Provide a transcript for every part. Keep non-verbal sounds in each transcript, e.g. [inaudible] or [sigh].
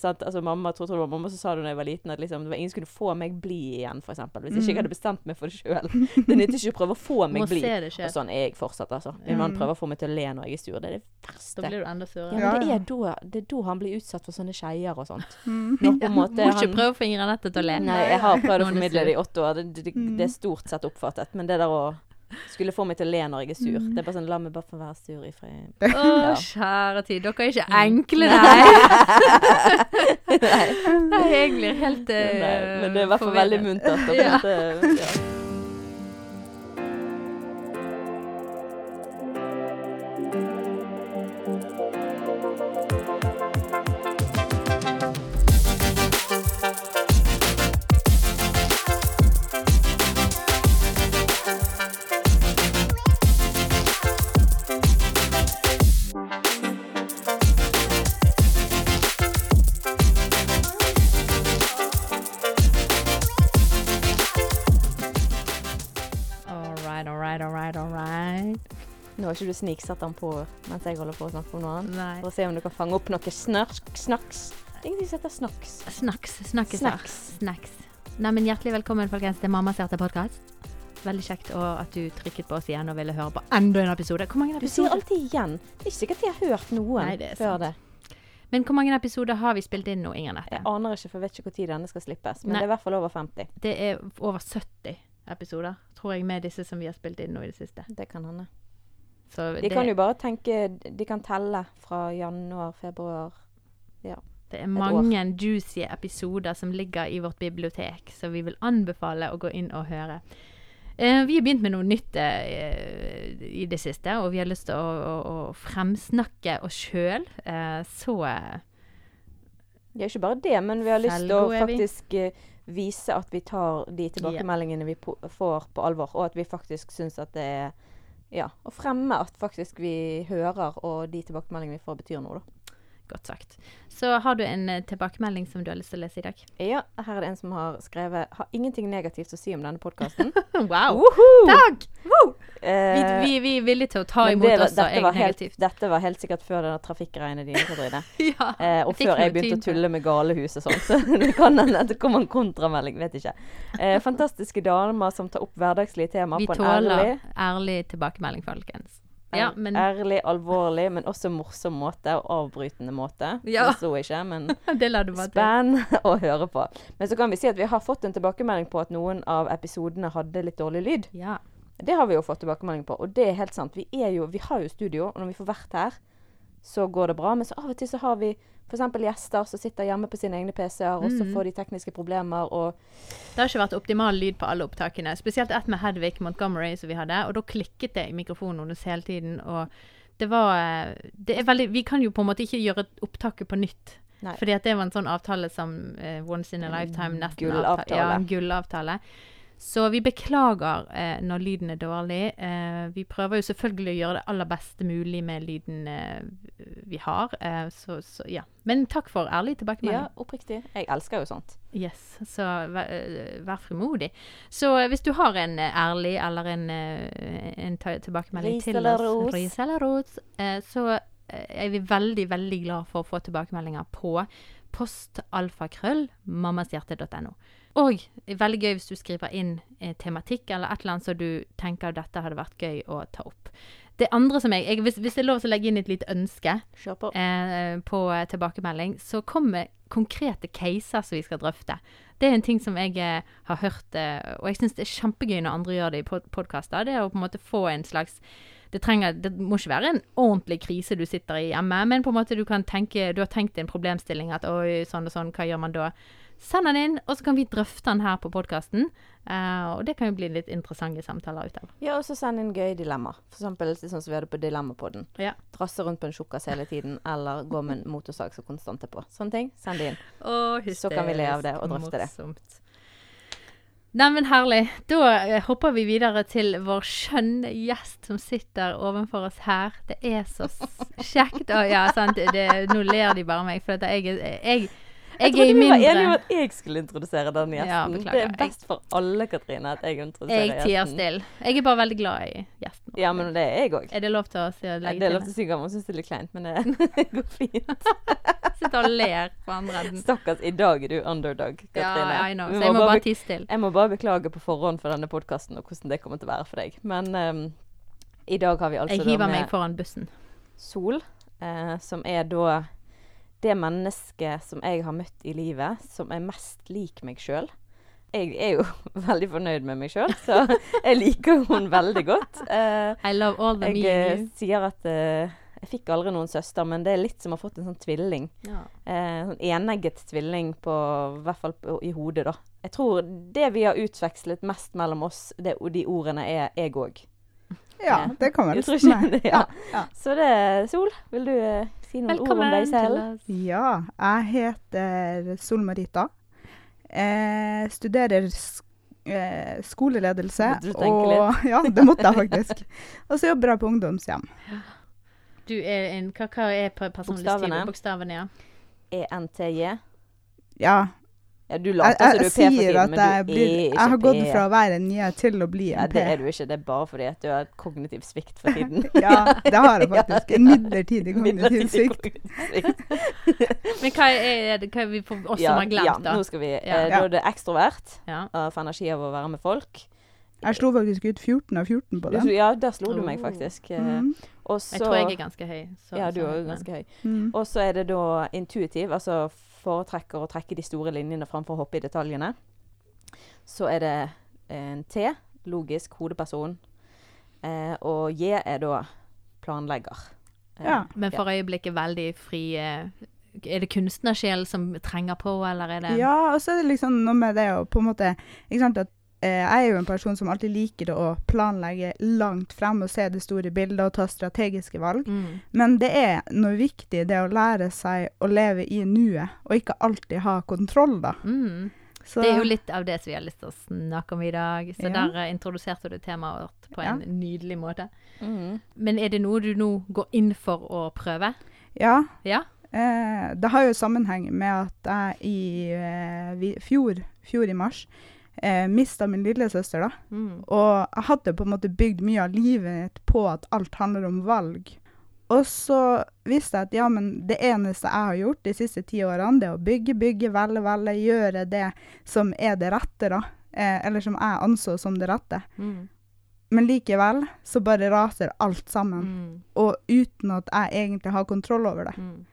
sant? Altså, mamma, tror, tror det var mamma som sa det da jeg var liten, at liksom, det var ingen som kunne få meg blid igjen, eksempel. Hvis ikke jeg hadde bestemt meg for det sjøl. Det nytter ikke å prøve å få meg det Og sånn er jeg fortsatt, altså. Min mann prøver å få meg til å le når jeg er sur. Det er det verste. Da blir du enda Ja, surere. men Ja, det er, da, det er da han blir utsatt for sånne skeier og sånt. Mm. Når på en måte Må ikke han prøve å få Inger Anette til å le. Nei, jeg har prøvd å formidle det i åtte år. Det, det, det er stort sett oppfattet. Men det der å skulle få meg til å le når jeg er sur Det er bare sånn La meg bare få være sur i fred. Å, Ja. kjære tid. Dere er ikke Mm. enkle, nei. Nei, [laughs] jeg blir helt Nei, uh, men det er i hvert fall veldig muntert. [laughs] Ja. Ikke du sniksatte den på mens jeg holder på å snakke om noe annet? Nei. For å se om du kan fange opp noe snark, snaks. Ingenting som heter snaks. Snacks. Snakkes. Snacks. Snacks. Nei, men hjertelig velkommen, folkens, til Mammas hjerte-podkast. Veldig kjekt og at du trykket på oss igjen og ville høre på enda en episode. Hvor mange Du sier alltid igjen. Det er ikke sikkert jeg har hørt noen Nei, det er før sant. det. Men hvor mange episoder har vi spilt inn nå, Inger Nette? Jeg aner ikke, for jeg vet ikke når denne skal slippes. Men Nei. det er i hvert fall over 50. Det er over 70 episoder, tror jeg, med disse som vi har spilt inn nå i det siste. Det kan hende. Så De det, kan jo bare tenke De kan telle fra januar, februar det er mange juicy episoder som ligger i vårt bibliotek, så vi vil anbefale å gå inn og høre. Eh, vi har begynt med noe nytt eh, i det siste, og vi har lyst til å, å, å fremsnakke oss sjøl. Eh, så Ja, ikke bare det, men vi har lyst til å faktisk eh, vise at vi tar de tilbakemeldingene vi får på alvor, og at vi faktisk syns at det er Ja, Og fremme at faktisk vi hører, og de tilbakemeldingene vi får, betyr noe, da. Godt sagt. Så har du en eh, tilbakemelding som du har lyst til å lese i dag? Ja, her er det en som har skrevet Har ingenting negativt å si om denne podkasten. [laughs] wow! Woohoo! Takk! Vi, Eh, vi, vi er villige til å ta imot det, også dette, var helt, negativt. dette var helt sikkert før denne trafikkregnet dine, Katrine. [laughs] ja. Eh, og før jeg begynte å tulle med galehus og sånn. Så [laughs] det kan hende det kommer en kontramelding. Vet ikke. Eh, fantastiske damer som tar opp hverdagslige temaer på en ærlig Vi tåler ærlig tilbakemelding, folkens. Ja, men ærlig, alvorlig, men også morsom måte, og avbrytende måte. Ja. Det så ikke, men [laughs] spenn [laughs] å høre på. Men så kan vi si at vi har fått en tilbakemelding på at noen av episodene hadde litt dårlig lyd. Ja. Det har vi jo fått tilbakemelding på, og det er helt sant. Vi, er jo, vi har jo studio, og når vi får vært her, så går det bra. Men så av og til så har vi f.eks. gjester som sitter hjemme på sine egne PC-er, og så mm. får de tekniske problemer, og Det har ikke vært optimal lyd på alle opptakene. Spesielt ett med Hedvig Montgomery som vi hadde. Og da klikket det i mikrofonen hennes hele tiden. Og det var det veldig, Vi kan jo på en måte ikke gjøre opptaket på nytt. Nei. Fordi det var en sånn avtale som uh, once in a lifetime Gullavtale. Ja, en gullavtale. Så vi beklager eh, når lyden er dårlig. Eh, vi prøver jo selvfølgelig å gjøre det aller beste mulig med lyden eh, vi har. Eh, så, så ja. Men takk for ærlig tilbakemelding. Ja, oppriktig. Jeg elsker jo sånt. Yes, så vær, øh, vær frimodig. Så øh, hvis du har en ærlig eller en, en tilbakemelding Ris til oss, ris eller ros, eh, så eh, er vi veldig, veldig glad for å få tilbakemeldinger på postalfakrøll mammashjerte.no. Og veldig gøy hvis du skriver inn eh, tematikk eller et eller annet som du tenker dette hadde vært gøy å ta opp. Det andre som jeg, jeg hvis, hvis det er lov til å legge inn et lite ønske, på. eh, på eh, tilbakemelding, så kommer konkrete caser som vi skal drøfte. Det er en ting som jeg eh, har hørt, eh, og jeg syns det er kjempegøy når andre gjør det i pod podkaster. Det er å på en måte få en slags det, trenger, det må ikke være en ordentlig krise du sitter i hjemme, men på en måte du kan tenke, du har tenkt en problemstilling at oi, sånn og sånn, hva gjør man da? Send den inn, og så kan vi drøfte den her på podkasten. og det kan jo bli litt interessante samtaler ut av. Ja, og så send inn gøye dilemmaer. For eksempel sånn som vi hadde på Dilemmapodden. Ja. Drasse rundt på en tjukkas hele tiden, eller gå med en motorsag som konstant er på. Sånne ting. Send det inn. Så kan vi le av det og drøfte det. Morsomt. Neimen, herlig. Da eh, hopper vi videre til vår skjønne gjest som sitter ovenfor oss her. Det er så kjekt. Å, ja, sant. Det, nå ler de bare meg, for jeg, jeg Jeg Jeg trodde vi var enige om at jeg skulle introdusere den gjesten. Ja, det er best for alle, Katrine, at jeg introduserer Jeg tier stille. Jeg er bare veldig glad i gjesten. Ja, men det er jeg òg. Er det lov til å si, Det Det er lov til? å si gammel, syns det er litt kleint, men det [laughs] [laughs] går fint. [laughs] Sitter og ler på andre enden. Stakkars, i dag er du underdog, Ja, Katrine. I know. Så må jeg må bare bare tie stille. Jeg må bare beklage på forhånd for denne podkasten og hvordan det kommer til å være for deg. Men um, i dag har vi altså Jeg hiver meg foran bussen. Sol, eh, som er da det mennesket som jeg har møtt i livet, som er mest lik meg sjøl. Jeg er jo [laughs] veldig fornøyd med meg sjøl, så jeg liker hun veldig godt. Uh, I love all the jeg you. sier at uh, jeg fikk aldri noen søster, men det er litt som å ha fått en sånn tvilling. Ja. Eh, sånn enegget tvilling på, i hvert fall på, i hodet, da. Jeg tror det vi har utvekslet mest mellom oss, det, de ordene, er jeg òg. Ja, det kan vel stemme. ja. ja. Så det, Sol, vil du eh, si noen ord om deg selv? Ja, jeg heter Sol-Marita. Eh, studerer sk eh, skoleledelse. Måtte du tenke og, Ja, det måtte jeg faktisk. [laughs] og så jobber jeg på ungdomshjem. Du er en Hva, hva er på Bokstavene. personlighetstype? Bokstavene, ja. ENTJ. Ja, Ja, du later som du er P for tiden, men jeg, er blir, er jeg har gått fra å være en nye til å bli Ja, P. det er du ikke. Det er bare fordi at du har kognitiv svikt for tiden. [laughs] Ja, det har jeg [laughs] faktisk. En midlertidig [laughs] kognitiv svikt. Men hva er det hva er vi for oss ja, som har glemt, ja, da? nå skal vi Ja. eh, Da er det ekstrovert. Ja. Uh, for energi av å være med folk. Jeg slo faktisk ut 14 av 14 på Du, den. ja, der slo du meg Oh. faktisk. eh, Mm. Også, Jeg tror jeg er ganske høy. så- Ja, du er ganske høy. Mm. Og så er det da intuitiv, altså foretrekker å trekke de store linjene framfor å hoppe i detaljene. Så er det en T, logisk hodeperson. Eh, og J er da planlegger. Eh, Ja. Men for øyeblikket veldig fri eh, Er det kunstnersjel som trenger på, eller er det Ja, og så er det liksom noe med det å på en måte ikke sant, at Jeg er jo en person som alltid liker å planlegge langt frem og se det store bildet og ta strategiske valg. Mm. Men det er noe viktig, det å lære seg å leve i nuet, og ikke alltid ha kontroll, da. Mm. Så, Det er jo litt av det som vi har lyst til å snakke om i dag. Så Ja. der eh, introduserte du temaet vårt på en Ja. nydelig måte. Mm. Men er det noe du nå går inn for å prøve? Ja. Ja? Eh, det har jo sammenheng med at jeg i eh, fjor, fjor i mars eh, mista min lillesøster, da. Mm. Og jeg hadde på en måte bygd mye av livet mitt på at alt handler om valg. Og så visste jeg at ja, men det eneste jeg har gjort de siste ti årene, det er å bygge, bygge, velge, velge, gjøre det som er det rette, da. Eh, eller som jeg anså som det rette. Mm. Men likevel så bare raser alt sammen. Mm. Og uten at jeg egentlig har kontroll over det. Mm.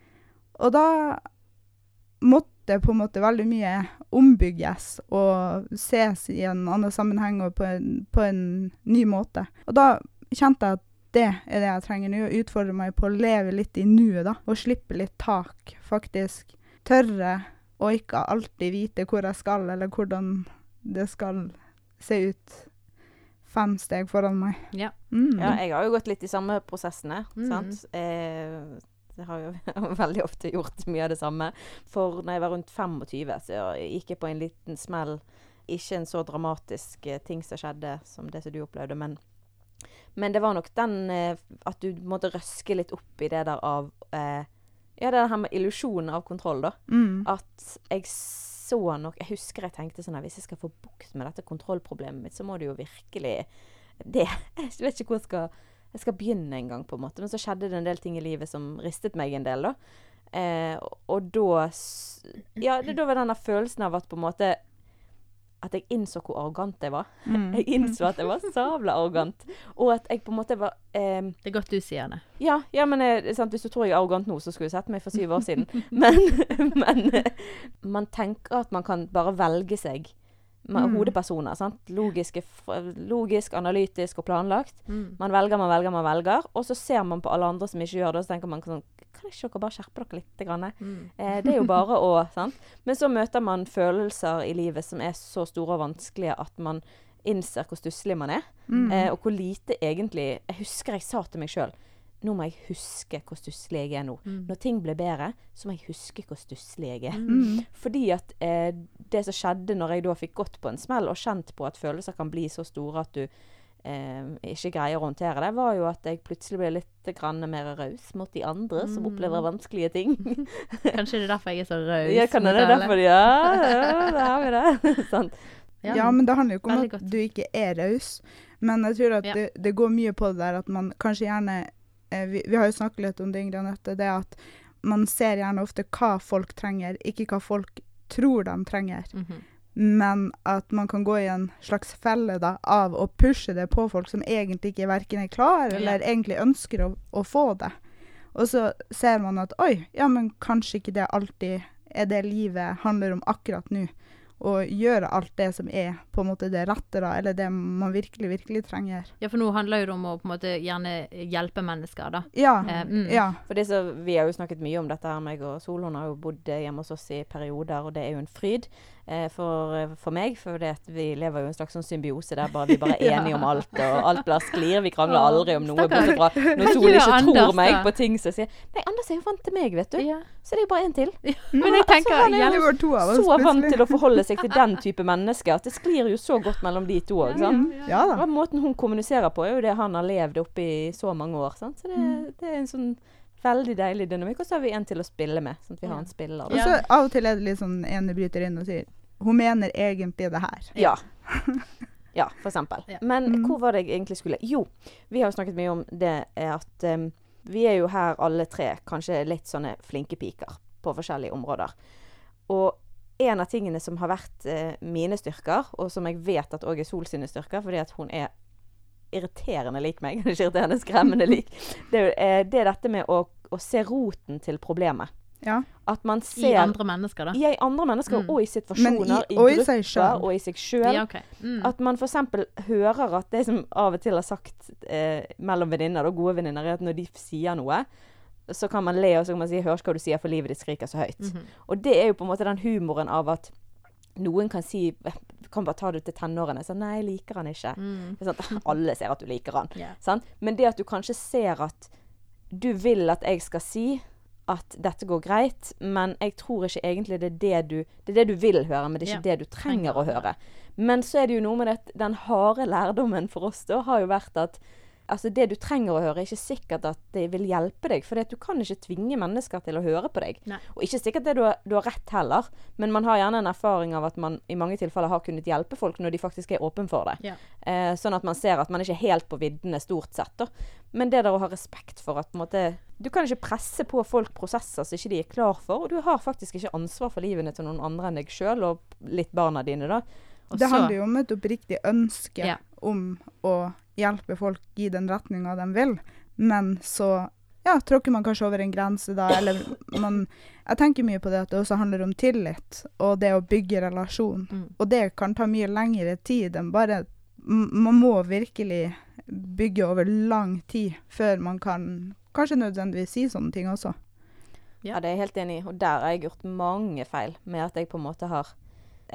Og da måtte på en måte veldig mye ombygges og ses i en annen sammenheng og på en, på en ny måte. Og da kjente jeg at det er det jeg trenger nå, å utfordre meg på å leve litt i nuet, da. Og slippe litt tak, faktisk. Tørre å ikke alltid vite hvor jeg skal, eller hvordan det skal se ut fem steg foran meg. Ja. Mm. Ja, jeg har jo gått litt i samme prosessene. Mm. sant? Eh, jeg har jo [laughs] veldig ofte gjort mye av det samme. For når jeg var rundt 25, så gikk jeg på en liten smell. Ikke en så dramatisk eh, ting som skjedde som det som du opplevde, men, men det var nok den eh, at du måtte røske litt opp i det der av eh, Ja, det her med illusjonen av kontroll, da. Mm. At jeg så nok Jeg husker jeg tenkte sånn at hvis jeg skal få bukt med dette kontrollproblemet mitt, så må det jo virkelig det [laughs] Jeg vet ikke hvor jeg skal jeg skal begynne en gang, på en måte. Men så skjedde det en del ting i livet som ristet meg en del, da. Eh, og, da Ja, det, da var den der følelsen av at på en måte At jeg innså hvor arrogant jeg var. Mm. [laughs] Jeg innså at jeg var sabla arrogant. Og at jeg på en måte var eh, Det er godt du sier det. ja, ja, men eh, sant, hvis du tror jeg er arrogant nå, så skulle du sett meg for syv år siden. [laughs] Men, [laughs] men eh, man tenker at man kan bare velge seg Mm. hodepersoner. sant? Logiske, logisk, analytisk og planlagt. Mm. Man velger, man velger, man velger. Og så ser man på alle andre som ikke gjør det, og så tenker man sånn Kan ikke dere bare skjerpe dere litt? Grann? Mm. Eh, det er jo bare å [laughs] sant? Men så møter man følelser i livet som er så store og vanskelige at man innser hvor stusslig man er. Mm. Eh, og hvor lite egentlig Jeg husker jeg sa til meg sjøl Nå må jeg huske hvor stusslig jeg er nå. Mm. Når ting blir bedre, så må jeg huske hvor stusslig jeg er. Mm. Fordi at eh, det som skjedde når jeg da fikk gått på en smell og kjent på at følelser kan bli så store at du eh, ikke greier å håndtere det, var jo at jeg plutselig ble litt grann mer raus mot de andre som Mm. opplever vanskelige ting. [laughs] Kanskje det er derfor jeg er så raus. ja, kan det er derfor Ja, ja, da har vi det. [laughs] sånn. Ja, men det handler jo ikke om at du ikke er raus. Men jeg tror at Ja. det, det går mye på det der at man kanskje gjerne vi, vi har jo snakket litt om det, Ingrid Anette. Det at man ser gjerne ofte hva folk trenger, ikke hva folk tror de trenger. Mhm. Men at man kan gå i en slags felle da, av å pushe det på folk som egentlig ikke verken er klar Ja. eller egentlig ønsker å, å få det. Og så ser man at oi, ja, men kanskje ikke det alltid er det livet handler om akkurat nå. Å gjøre alt det som er på en måte det rette, da, eller det man virkelig, virkelig trenger. Ja, for nå handler jo det om å på en måte gjerne hjelpe mennesker, da. Ja. Eh, mm. ja. For det så, vi har jo snakket mye om dette her, meg og Sol. Hun har jo bodd hjemme hos oss i perioder, og det er jo en fryd for, eh, for meg. For det vi lever jo i en slags sånn symbiose der bare vi bare [laughs] er Ja. enige om alt, og alt bare sklir. Vi krangler aldri om noe, bortsett fra [laughs] når Sol ikke Anders, tror meg på ting som sier Nei, Anders er jo vant til meg, vet du. Ja. Så det er jo bare én til. Men jeg tenker han er jo så Så vant til å forholde seg til den [laughs] type mennesker at det sklir jo så godt mellom de to òg. Ja. Måten hun kommuniserer på, er jo det han har levd oppi i så mange år. Sant? Så det, Mm. det er en sånn veldig deilig dynamikk. Og så har vi en til å spille med, sånn at vi har en spiller. Og så av og til er det litt sånn ene bryter inn og sier hun mener egentlig det her. Ja. [laughs] ja, for eksempel. Ja. Men Mm. hvor var det jeg egentlig skulle Jo, vi har jo snakket mye om det eh, at um, vi er jo her alle tre kanskje litt sånne flinke piker på forskjellige områder. Og en av tingene som har vært uh, mine styrker, og som jeg vet at òg er Sol sine styrker, fordi at hun er irriterende lik meg, [laughs] ikke irriterende, skremmende lik, det er, eh, det er dette med å, å se roten til problemet. Ja. At man I andre mennesker, da. Ja, i andre mennesker Mm. og i situasjoner, i- i, og i grupper seg selv. og i seg sjøl. Ja, okay. Mm. At man f.eks. hører at det som av og til har sagt eh, mellom venninner, og gode venninner, er at når de sier noe, så kan man le og så kan man si 'Hør hva du sier, for livet ditt skriker så høyt'. Mhm. Og det er jo på en måte den humoren av at noen kan si kan bare ta det til tenårene. Sånn 'Nei, jeg liker han ikke'. Mm. Sånn, alle ser at du liker han. Yeah. Sant? Men det at du kanskje ser at du vil at jeg skal si at dette går greit, men jeg tror ikke egentlig det er det du Det er det du vil høre, men det er ikke det du trenger å høre. Men så er det jo noe med det at den harde lærdommen for oss da har jo vært at Altså Det du trenger å høre, er ikke sikkert at det vil hjelpe deg. For du kan ikke tvinge mennesker til å høre på deg. Nei. Og ikke sikkert det du har, du har rett heller, men man har gjerne en erfaring av at man i mange tilfeller har kunnet hjelpe folk når de faktisk er åpne for det. Ja. Eh, sånn at man ser at man ikke er helt på viddene stort sett. Da. Men det der å ha respekt for at på en måte, Du kan ikke presse på folk prosesser som ikke de er klar for. Og du har faktisk ikke ansvar for livene til noen andre enn deg sjøl, og litt barna dine, da. Også, Det handler jo om et oppriktig ønske Ja. om å hjelpe folk i den retninga de vil, men så ja, tråkker man kanskje over en grense da, eller man Jeg tenker mye på det at det også handler om tillit, og det å bygge relasjon. Mm. Og det kan ta mye lengre tid enn bare Man må virkelig bygge over lang tid før man kan kanskje nødvendigvis si sånne ting også. Ja. Ja, det er jeg helt enig i. Og der har jeg gjort mange feil med at jeg på en måte har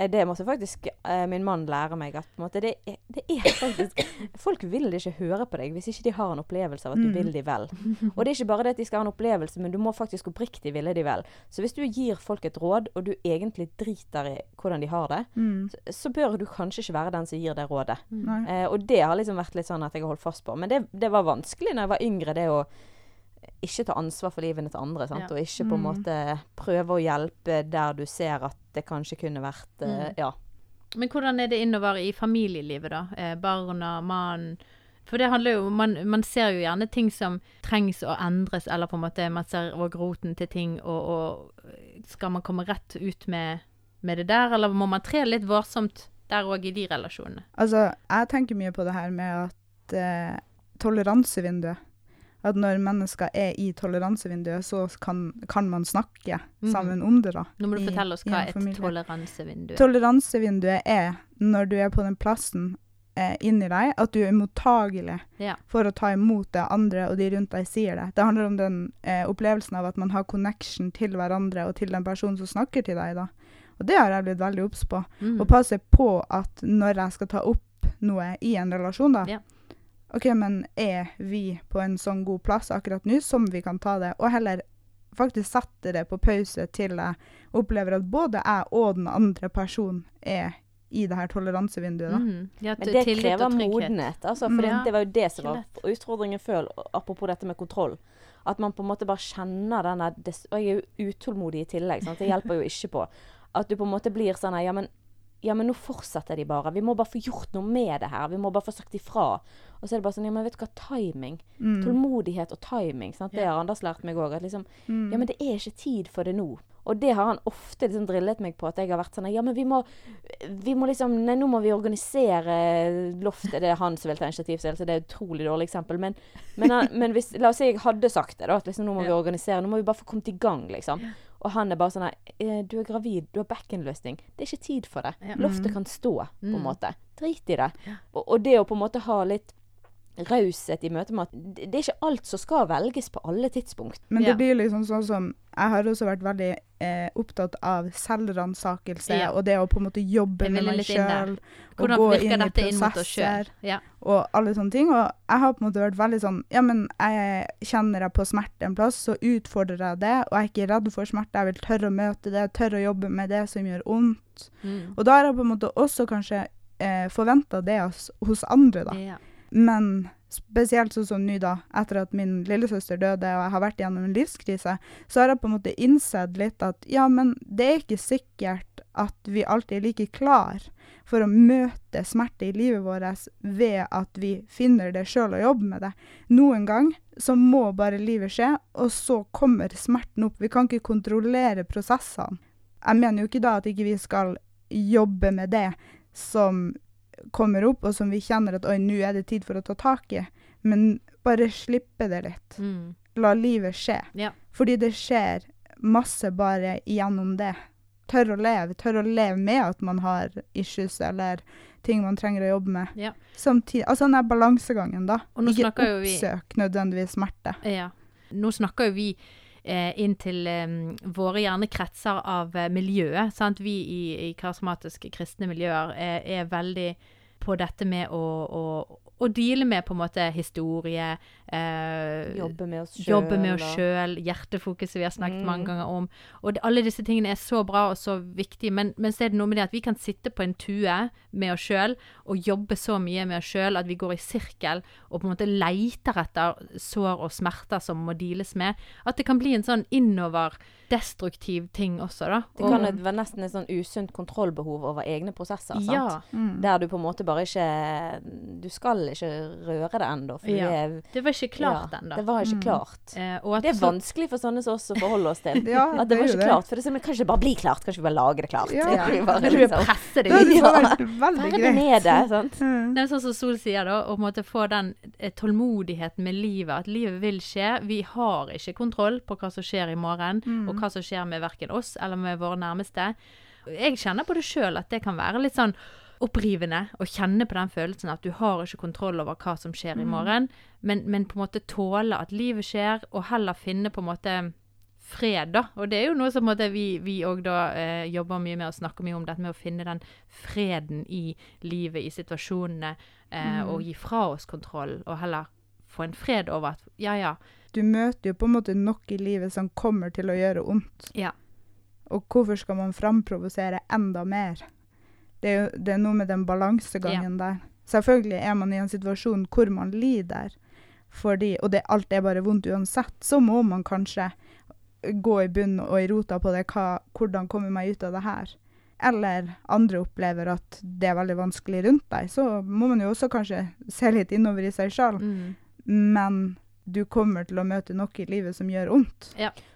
Det måtte faktisk eh, min mann lære meg at måte, det, er, det er faktisk Folk vil ikke høre på deg hvis ikke de har en opplevelse av at du Mm. vil de vel. [laughs] Og det er ikke bare det at de skal ha en opplevelse, men du må faktisk oppriktig ville de vel. Så hvis du gir folk et råd, og du egentlig driter i hvordan de har det, Mm. så, så bør du kanskje ikke være den som gir det rådet. Eh, og det har liksom vært litt sånn at jeg har holdt fast på. Men det, det var vanskelig når jeg var yngre, det å ikke ta ansvar for livene til andre. Sant? Ja. Og ikke på en Mm. måte prøve å hjelpe der du ser at det kanskje kunne vært eh, Mm. Ja. Men hvordan er det innover i familielivet, da? Eh, barna, mannen For det handler jo man, man ser jo gjerne ting som trengs å endres, eller på en måte man ser òg roten til ting, og, og skal man komme rett ut med, med det der, eller må man tre litt varsomt der òg i de relasjonene? Altså, jeg tenker mye på det her med at eh, toleransevinduet At når mennesker er i toleransevinduet, så kan, kan man snakke Mhm. sammen om det, da. Nå må du i- fortelle oss hva et toleransevindu er. Toleransevinduet er når du er på den plassen eh, inni deg, at du er mottagelig Ja. for å ta imot det andre og de rundt deg sier det. Det handler om den eh, opplevelsen av at man har connection til hverandre og til den personen som snakker til deg. da. Og det har jeg blitt veldig obs på. Mm. Og passe på at når jeg skal ta opp noe i en relasjon, da Ja. OK, men er vi på en sånn god plass akkurat nå som vi kan ta det? Og heller faktisk sette det på pause til jeg opplever at både jeg og den andre personen er i det her toleransevinduet. da. Mhm. Ja, Men det krever modenhet. Altså, for Mm. det, Ja, det var jo det som var utfordringen før, apropos dette med kontroll. At man på en måte bare kjenner den der Og jeg er jo utålmodig i tillegg, sant? det hjelper jo ikke på. At du på en måte blir sånn ja men, ja, men nå fortsetter de bare. Vi må bare få gjort noe med det her. Vi må bare få sagt ifra. Og så er det bare sånn, ja men vet du hva, timing. Mm. Tålmodighet og timing. Sant? Det har Anders lært meg òg. At liksom, Mm. ja, men det er ikke tid for det nå. Og det har han ofte liksom drillet meg på. At jeg har vært sånn Ja, men vi må, vi må liksom Nei, nå må vi organisere loftet. Det er han som vil ta initiativ selv, så det er et utrolig dårlig eksempel. Men, men, han, men hvis La oss si jeg hadde sagt det, da. At liksom nå må vi organisere. Nå må vi bare få kommet i gang, liksom. Og han er bare sånn her «Eh, Du er gravid, du har back-in-løsning. Det er ikke tid for det. Ja. Loftet kan stå, på en Mm. måte. Drit i det. Og, og det å på en måte ha litt raushet i møte med at det, er ikke alt som skal velges på alle tidspunkt. Men Ja. det blir liksom sånn som Jeg har også vært veldig eh, opptatt av selvransakelse Ja. og det å på en måte jobbe med meg sjøl. Og gå virker inn i dette inn mot oss sjøl? prosesser Ja. og alle sånne ting. Og jeg har på en måte vært veldig sånn Ja, men jeg kjenner jeg på smerte en plass, så utfordrer jeg det. Og jeg er ikke redd for smerte. Jeg vil tørre å møte det, tørre å jobbe med det som gjør vondt. Mm. Og da har jeg på en måte også kanskje eh, forventa det hos, hos andre, da. ja. Men spesielt sånn som nå, da, etter at min lillesøster døde og jeg har vært gjennom en livskrise, så har jeg på en måte innsett litt at ja, men det er ikke sikkert at vi alltid er like klar for å møte smerte i livet vårt ved at vi finner det sjøl og jobber med det. Noen gang så må bare livet skje, og så kommer smerten opp. Vi kan ikke kontrollere prosessene. Jeg mener jo ikke da at ikke vi skal jobbe med det som kommer opp, og som vi kjenner at oi, nå er det tid for å ta tak i. Men bare slippe det litt. Mm. La livet skje. Ja. Fordi det skjer masse bare gjennom det. Tør å leve. Tør å leve med at man har issues eller ting man trenger å jobbe med. Ja. Samtidig, altså den balansegangen, da. Ikke oppsøk vi- nødvendigvis smerte. Ja. Nå snakker jo vi inn til eh, våre gjerne kretser av eh, miljøet. Sant? Vi i, i karismatiske kristne miljøer er, er veldig på dette med å, å, å deale med på en måte historie. Eh, Jobbe med oss sjøl. Jobbe med oss sjøl, hjertefokuset vi har snakket Mm. mange ganger om. Og det, alle disse tingene er så bra og så viktige, men, men så er det noe med det at vi kan sitte på en tue med oss sjøl og jobbe så mye med oss sjøl at vi går i sirkel og på en måte leiter etter sår og smerter som må deales med. At det kan bli en sånn innover-destruktiv ting også, da. Det kan og, være nesten et sånn usunt kontrollbehov over egne prosesser. sant? ja, Mm. Der du på en måte bare ikke Du skal ikke røre det ennå. Ja. det var ikke klart ja, ennå. Det var ikke Mm. klart. Eh, og at Det er så- vanskelig for sånne som oss å forholde oss til. [laughs] Ja, At det var ikke det. klart. For det er sånn, men kan ikke det bare bli klart? Kan vi bare lage det klart? Ja. Ja. bare, du liksom, presse det ut? det Ja. veldig greit. med det. Sant? Mm. Det er sånn som Sol sier, da, å måtte få den eh, tålmodigheten med livet. At livet vil skje. Vi har ikke kontroll på hva som skjer i morgen, Mm. og hva som skjer med verken oss eller med våre nærmeste. Jeg kjenner på det sjøl at det kan være litt sånn opprivende å kjenne på den følelsen at du har ikke kontroll over hva som skjer i morgen, men, men på en måte tåle at livet skjer, og heller finne på en måte fred, da. Og det er jo noe som måte, vi vi òg da eh, jobber mye med og snakker mye om, dette med å finne den freden i livet, i situasjonene, eh, og gi fra oss kontroll, og heller få en fred over at ja, ja, Du møter jo på en måte nok i livet som kommer til å gjøre vondt. Ja. Og hvorfor skal man framprovosere enda mer? Det er, jo, det er noe med den balansegangen der. Selvfølgelig er man i en situasjon hvor man lider, fordi, og det, alt er bare vondt uansett, så må man kanskje gå i bunn og i rota på det. Hva, hvordan kommer meg ut av det her? Eller andre opplever at det er veldig vanskelig rundt deg, så må man jo også kanskje se litt innover i seg sjøl. mm, Men du kommer til å møte noe i livet som gjør vondt.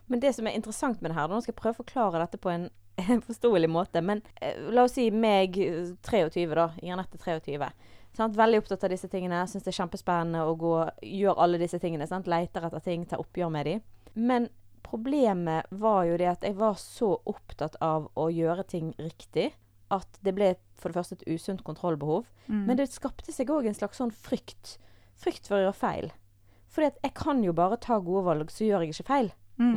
Men det som er interessant med det her, nå skal jeg prøve å forklare dette på en [laughs] forståelig måte, men eh, la oss si meg eh, 23, da. Janette 23. Sant? Veldig opptatt av disse tingene. Syns det er kjempespennende å gå gjøre alle disse tingene. Sant? Leter etter ting, tar oppgjør med dem. Men problemet var jo det at jeg var så opptatt av å gjøre ting riktig at det ble for det første et usunt kontrollbehov. Mm. Men det skapte seg òg en slags sånn frykt. Frykt for å gjøre feil. Fordi at jeg kan jo bare ta gode valg, så gjør jeg ikke feil. Mm.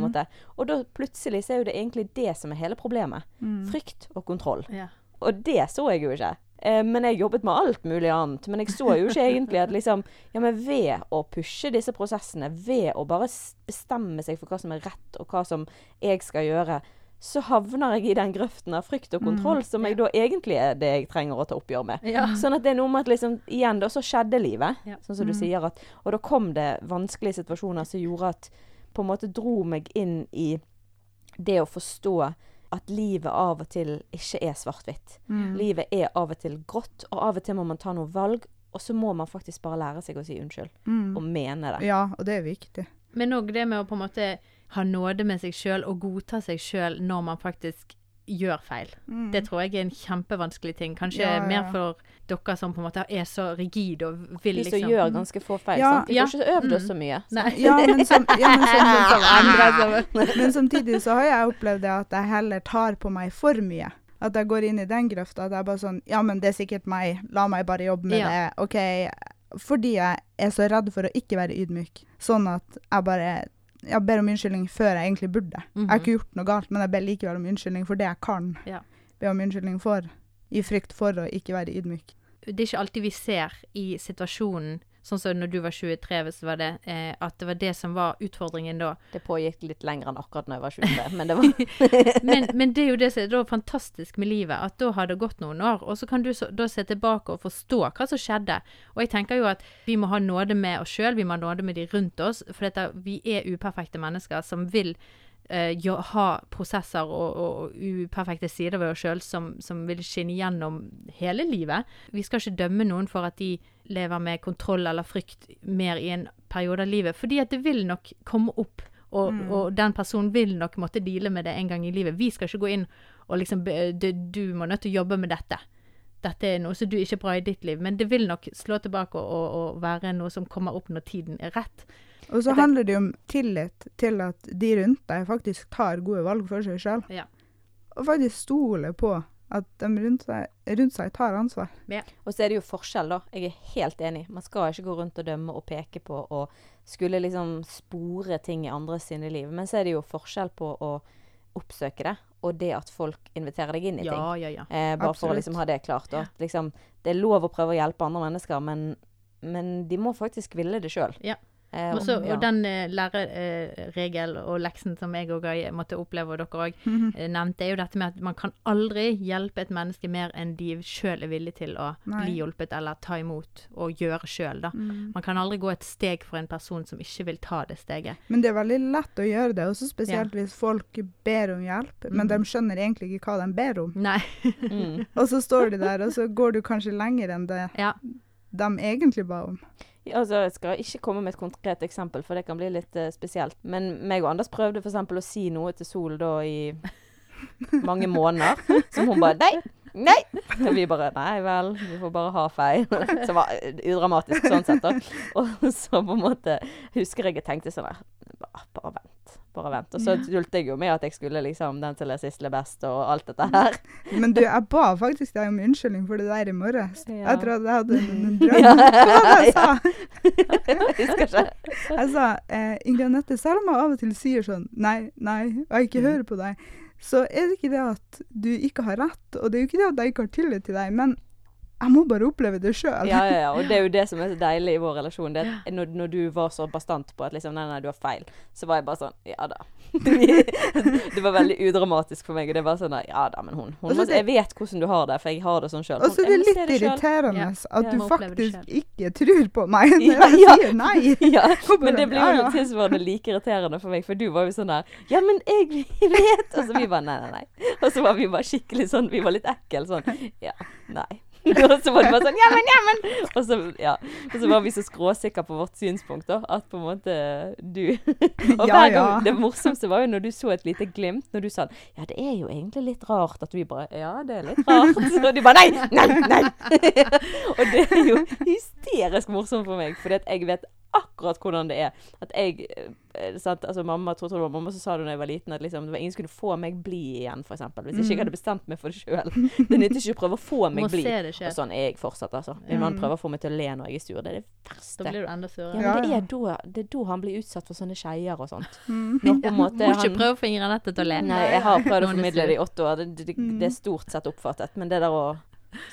Og da plutselig så er jo det egentlig det som er hele problemet. Mm. Frykt og kontroll. Yeah. Og det så jeg jo ikke. Eh, men jeg jobbet med alt mulig annet. Men jeg så jo ikke [laughs] egentlig at liksom Ja, men ved å pushe disse prosessene, ved å bare bestemme seg for hva som er rett, og hva som jeg skal gjøre, så havner jeg i den grøften av frykt og kontroll, som jeg da egentlig er det jeg trenger å ta oppgjør med. Ja. Sånn at det er noe med at liksom, igjen da, så skjedde livet. Ja. Sånn som du sier at Og da kom det vanskelige situasjoner som gjorde at På en måte dro meg inn i det å forstå at livet av og til ikke er svart-hvitt. Mm. Livet er av og til grått, og av og til må man ta noen valg. Og så må man faktisk bare lære seg å si unnskyld, Mm. og mene det. Ja, og det er viktig. Men òg det med å på en måte ha nåde med seg sjøl og godta seg sjøl når man faktisk gjør feil. Mm. Det tror jeg er en kjempevanskelig ting. Kanskje Ja, ja. mer for dere som på en måte er så rigide og vil liksom Vi som liksom gjør ganske få feil. Ja. sant? Vi får ikke øvd oss Mm. så mye. Ja, men, som, ja, men, som, [laughs] Andre men samtidig så har jeg opplevd det at jeg heller tar på meg for mye. At jeg går inn i den grøfta. At jeg bare sånn Ja, men det er sikkert meg. La meg bare jobbe med Ja. det. OK. Fordi jeg er så redd for å ikke være ydmyk. Sånn at jeg bare jeg ber om unnskyldning før jeg egentlig burde. Jeg har ikke gjort noe galt, men jeg ber likevel om unnskyldning for det jeg kan Ja. be om unnskyldning for. I frykt for å ikke være ydmyk. det er ikke alltid vi ser i situasjonen, sånn som når du var 23, hvis det var det, eh, at det var det som var utfordringen da. Det pågikk litt lenger enn akkurat når jeg var 23, [laughs] men det var [laughs] Men, men det er jo det som er da fantastisk med livet, at da har det gått noen år, og så kan du så, da se tilbake og forstå hva som skjedde. Og jeg tenker jo at vi må ha nåde med oss sjøl, vi må ha nåde med de rundt oss, for dette, vi er uperfekte mennesker som vil jo, ha prosesser og, og uperfekte sider ved oss sjøl som, som vil skinne gjennom hele livet. Vi skal ikke dømme noen for at de lever med kontroll eller frykt mer i en periode av livet, fordi at det vil nok komme opp. Og, og den personen vil nok måtte deale med det en gang i livet. Vi skal ikke gå inn og liksom du, du må nødt til å jobbe med dette. Dette er noe som du ikke er bra i ditt liv, men det vil nok slå tilbake og, og, og være noe som kommer opp når tiden er rett. Og så handler det jo om tillit til at de rundt deg faktisk tar gode valg for seg sjøl. Ja. Og faktisk stoler på at de rundt seg, rundt seg tar ansvar. Og så er det jo forskjell, da. Jeg er helt enig. Man skal ikke gå rundt og dømme og peke på og skulle liksom spore ting i andres sine liv. Men så er det jo forskjell på å oppsøke det, og det at folk inviterer deg inn i ting. Ja, ja, ja. Eh, bare for å liksom ha det klart. Og at liksom, det er lov å prøve å hjelpe andre mennesker, men, men de må faktisk ville det sjøl. Ja. Eh, Og, så, ja. og den eh, læreregel og leksen som jeg òg måtte oppleve, og dere òg eh, nevnte, er jo dette med at man kan aldri hjelpe et menneske mer enn de sjøl er villige til å Nei. bli hjulpet eller ta imot og gjøre sjøl. Mm. Man kan aldri gå et steg for en person som ikke vil ta det steget. Men det er veldig lett å gjøre det, også spesielt hvis folk ber om hjelp, men Mhm. de skjønner egentlig ikke hva de ber om. Nei. mm. Og så står de der, og så går du kanskje lenger enn det Ja. de egentlig ba om. Altså, jeg skal ikke komme med et konkret eksempel, for det kan bli litt uh, spesielt. Men meg og Anders prøvde f.eks. å si noe til Sol da i [laughs] mange måneder, som hun bare Nei! Nei! Og vi bare Nei vel, vi får bare ha feil. [laughs] Som var eh, udramatisk sånn sett, da. Og så på en måte husker jeg jeg tenkte sånn der Bare, bare vent. Og så tulte jeg jo med at jeg skulle liksom den til er sist er best og alt dette her. [laughs] Men du, jeg ba faktisk deg om unnskyldning for det der i morges. Ja. Jeg trodde jeg hadde en, [laughs] drøm. Ja. [laughs] Hva var det jeg sa? Jeg husker ikke. Jeg sa eh, Ingrid Anette, selv om jeg av og til sier sånn nei, nei, og jeg ikke Mm. hører på deg, så er det ikke det at du ikke har rett, og det er jo ikke det at jeg ikke har tillit til deg, men jeg må bare oppleve det sjøl. Ja, ja, ja. Og det er jo det som er så deilig i vår relasjon. Det, at når, når du var så bastant på at liksom, nei, nei, du har feil, så var jeg bare sånn Ja da. [laughs] det var veldig udramatisk for meg. Og det var sånn Ja da, men hun, hun må, Jeg vet hvordan du har det, for jeg har det sånn sjøl. Og så er det litt irriterende Ja, at ja, du det faktisk ikke tror på meg [laughs] når Ja, jeg sier nei. [laughs] Ja, men det blir jo tilsvarende like irriterende for meg, for du var jo sånn der Ja, men jeg vet! Og så vi bare nei, nei, nei. Og så var vi bare skikkelig sånn Vi var litt ekle sånn Ja, nei. [laughs] Og så var det bare sånn Ja, men! Og så, ja. og så var vi så skråsikre på vårt synspunkt, da, at på en måte du [laughs] Og hver gang. Det morsomste var jo når du så et lite glimt, når du sa Ja, det er jo egentlig litt rart at vi bare Ja, det er litt rart. [laughs] Og de bare Nei! Nei! Nei! og det er jo hysterisk morsomt for meg, at jeg vet akkurat hvordan det er. At jeg eh, sant? Altså mamma, tror, tror det var mamma som sa det da jeg var liten, at liksom, det var ingen som kunne få meg bli igjen, f.eks. Hvis ikke jeg hadde bestemt meg for det sjøl. Det nytter ikke å prøve å få meg bli. Og sånn er jeg fortsatt, altså. Min mann prøver å få meg til å le når jeg er sur. Det er det Da verste. blir du enda Ja, surere. men Ja, det er, da, det er da han blir utsatt for sånne skeier og sånt. Mm. Når på en måte Må ikke han prøve å få Ingrid Anette til å le. Nei, jeg har prøvd å formidle det i åtte år. Det, det, det er stort sett oppfattet. Men det der å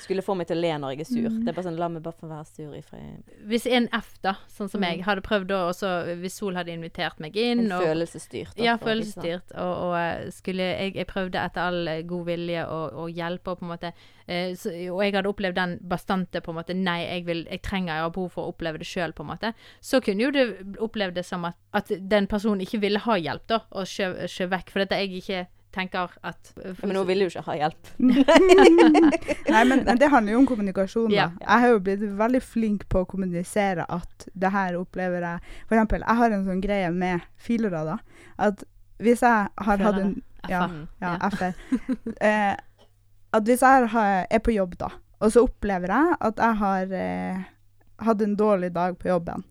skulle få meg til å le når jeg er sur. Mm. Det er bare sånn La meg bare få være sur i fred. Hvis en F, da, sånn som Mm. jeg, hadde prøvd da også Hvis Sol hadde invitert meg inn En og følelsesstyrt. Ja, å følelsesstyrt. Og, og eh, skulle jeg, jeg prøvde etter all eh, god vilje å, å hjelpe og på en måte eh, så, Og jeg hadde opplevd den bastante på en måte Nei, jeg, vil, jeg trenger, jeg har behov for å oppleve det sjøl, på en måte. Så kunne jo du opplevd det som at, at den personen ikke ville ha hjelp, da, og skjøv vekk. For dette jeg ikke tenker at Ja, men hun vil jo ikke ha hjelp. [laughs] [laughs] Nei, men, men det handler jo om kommunikasjon. da. Ja. Jeg har jo blitt veldig flink på å kommunisere at det her opplever jeg For eksempel, jeg har en sånn greie med filere, da. At hvis jeg har hatt en Ja, ja, Ja. F-er. Eh, at hvis jeg har, er på jobb, da, og så opplever jeg at jeg har eh, hatt en dårlig dag på jobben,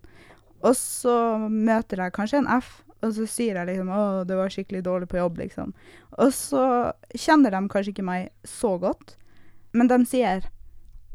og så møter jeg kanskje en F, og så sier jeg liksom 'Å, det var skikkelig dårlig på jobb', liksom. Og så kjenner de kanskje ikke meg så godt, men de sier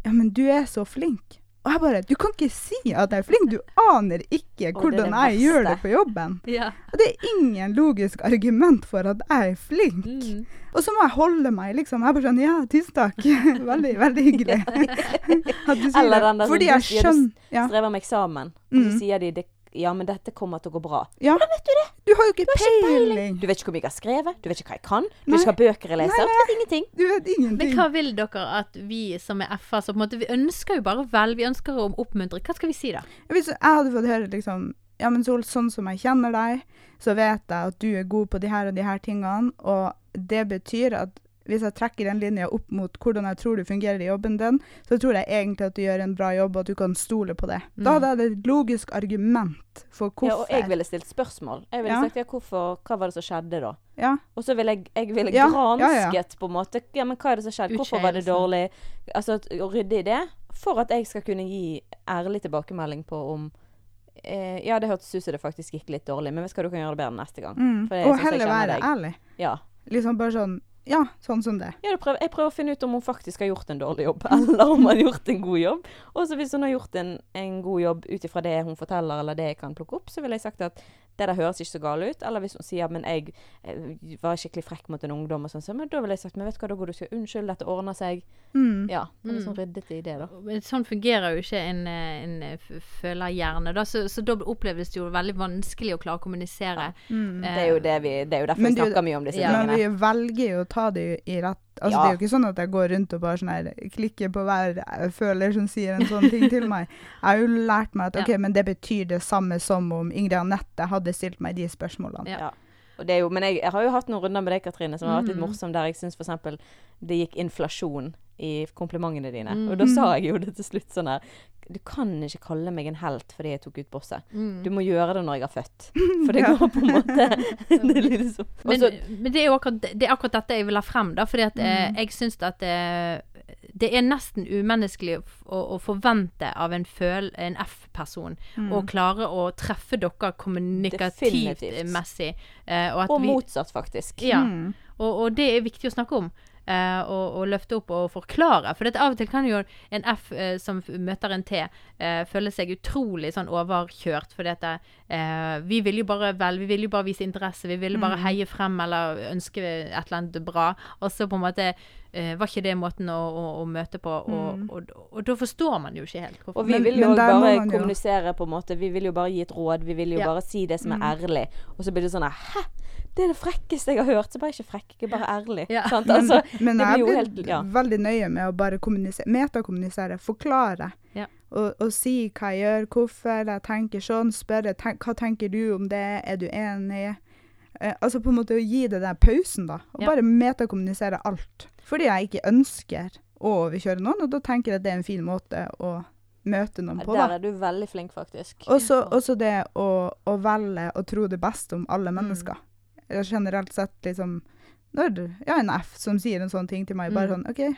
'Ja, men du er så flink'. Og jeg bare 'Du kan ikke si at jeg er flink, du aner ikke hvordan det jeg gjør det på jobben'. [laughs] Ja. Og det er ingen logisk argument for at jeg er flink. Mm. Og så må jeg holde meg, liksom. Jeg bare sånn Ja, tusen takk. [laughs] veldig, veldig hyggelig. [laughs] Eller den der som Fordi du sier, du. Strever med eksamen, og så Mm. sier de det, 'Ja, men dette kommer til å gå bra'. ja. Du det? Du har jo ikke peiling. Du vet ikke hvor mye jeg har skrevet, du vet ikke hva jeg kan, du Nei. vet ikke hva bøker jeg leser. Du vet ingenting. Du vet ingenting. Men hva vil dere at vi som er F-er, så på en måte Vi ønsker jo bare vel, vi ønsker å oppmuntre. Hva skal vi si, da? Hvis jeg hadde fått høre liksom Ja, men Sol, sånn som jeg kjenner deg, så vet jeg at du er god på de her og de her tingene, og det betyr at hvis jeg trekker den linja opp mot hvordan jeg tror du fungerer i jobben din, så tror jeg egentlig at du gjør en bra jobb, og at du kan stole på det. Da Mm. hadde jeg et logisk argument for hvorfor. Ja, og jeg ville stilt spørsmål. Jeg ville Ja. sagt ja, hvorfor, hva var det som skjedde da? Ja. Og så ville jeg, jeg ville Ja, gransket ja, ja. på en måte. Ja, men hva er det som skjedde? Hvorfor var det dårlig? Altså å rydde i det. For at jeg skal kunne gi ærlig tilbakemelding på om eh, Ja, det hørtes ut som det faktisk gikk litt dårlig, men vet du hva, du kan gjøre det bedre neste gang. Mm. Og heller være deg. ærlig. Ja. Liksom bare sånn Ja, sånn som det. Ja, prøver, jeg prøver å finne ut om hun faktisk har gjort en dårlig jobb, [laughs] eller om hun har gjort en god jobb. Og hvis hun har gjort en, en god jobb ut ifra det hun forteller, eller det jeg kan plukke opp, så ville jeg sagt at det der høres ikke så galt ut. Eller hvis hun sier men jeg, jeg var skikkelig frekk mot en ungdom, og sånn, så men da ville jeg sagt men vet du hva, da går du og sier unnskyld, dette ordner seg. Mm. Ja. Det er sånn ryddet i det, da. Sånn fungerer jo ikke en, eh, en eh, følerhjerne. Da, så, så da oppleves det jo veldig vanskelig å klare å kommunisere. Mm. Eh, Det er jo, det vi, det er jo derfor Men vi snakker mye om disse Ja. Men tingene. vi velger jo å ta det i rett Altså, Ja. Det er jo ikke sånn at jeg går rundt og bare sånn her klikker på hver føler som sier en sånn ting til meg. Jeg har jo lært meg at Ja. OK, men det betyr det samme som om Ingrid Anette hadde stilt meg de spørsmålene. Ja. Ja. Og det er jo, men jeg, jeg har jo hatt noen runder med deg, Katrine, som har vært litt Mm. morsom, der jeg syns f.eks. det gikk inflasjon i komplimentene dine. Mm. Og da sa jeg jo det til slutt sånn her Du kan ikke kalle meg en helt fordi jeg tok ut bosset. Mm. Du må gjøre det når jeg har født. [laughs] For det Ja. går på en måte [laughs] [laughs] Det liksom Men, men det er jo akkurat, det er akkurat dette jeg vil ha frem, da. Fordi at eh, Mm. jeg syns at eh, det er nesten umenneskelig å, å, forvente av en, en F-person Mm. å klare å treffe dere kommunikativt Definitivt. messig. Eh, og og vi, motsatt, faktisk. Ja. Mm. Og, og det er viktig å snakke om. Eh, og, og løfte opp og forklare. For av og til kan jo en F eh, som møter en T, eh, føle seg utrolig sånn overkjørt. For dette, eh, vi vil jo bare vel, vi vil jo bare vise interesse. Vi ville bare Mm. heie frem eller ønske et eller annet bra. Og så på en måte eh, var ikke det måten å, å, å møte på. Og, Mm. og, og, da forstår man jo ikke helt hvorfor. Og vi vil jo men, men bare man kommunisere på en måte. Vi vil jo bare gi et råd. Vi vil jo Ja. bare si det som er Mm. ærlig. Og så blir det sånn Hæ? Det er det frekkeste jeg har hørt. Så bare ikke frekk, ikke er bare ærlig. Ja. Sant? Men, Altså, men det jeg blir helt- ja. veldig nøye med å bare kommunisere, metakommunisere, forklare. Ja. Og, og si hva jeg gjør, hvorfor jeg tenker sånn, spørre tenk, hva tenker du om det, er du enig? Eh, altså på en måte å gi det der pausen, da. Og Ja. bare metakommunisere alt. Fordi jeg ikke ønsker å overkjøre noen, og da tenker jeg at det er en fin måte å møte noen på, der er du veldig flink, faktisk. Også, også det å, å velge å tro det beste om alle Mm. Eller Generelt sett liksom Når ja, en F som sier en sånn ting til meg, bare Mm. sånn OK,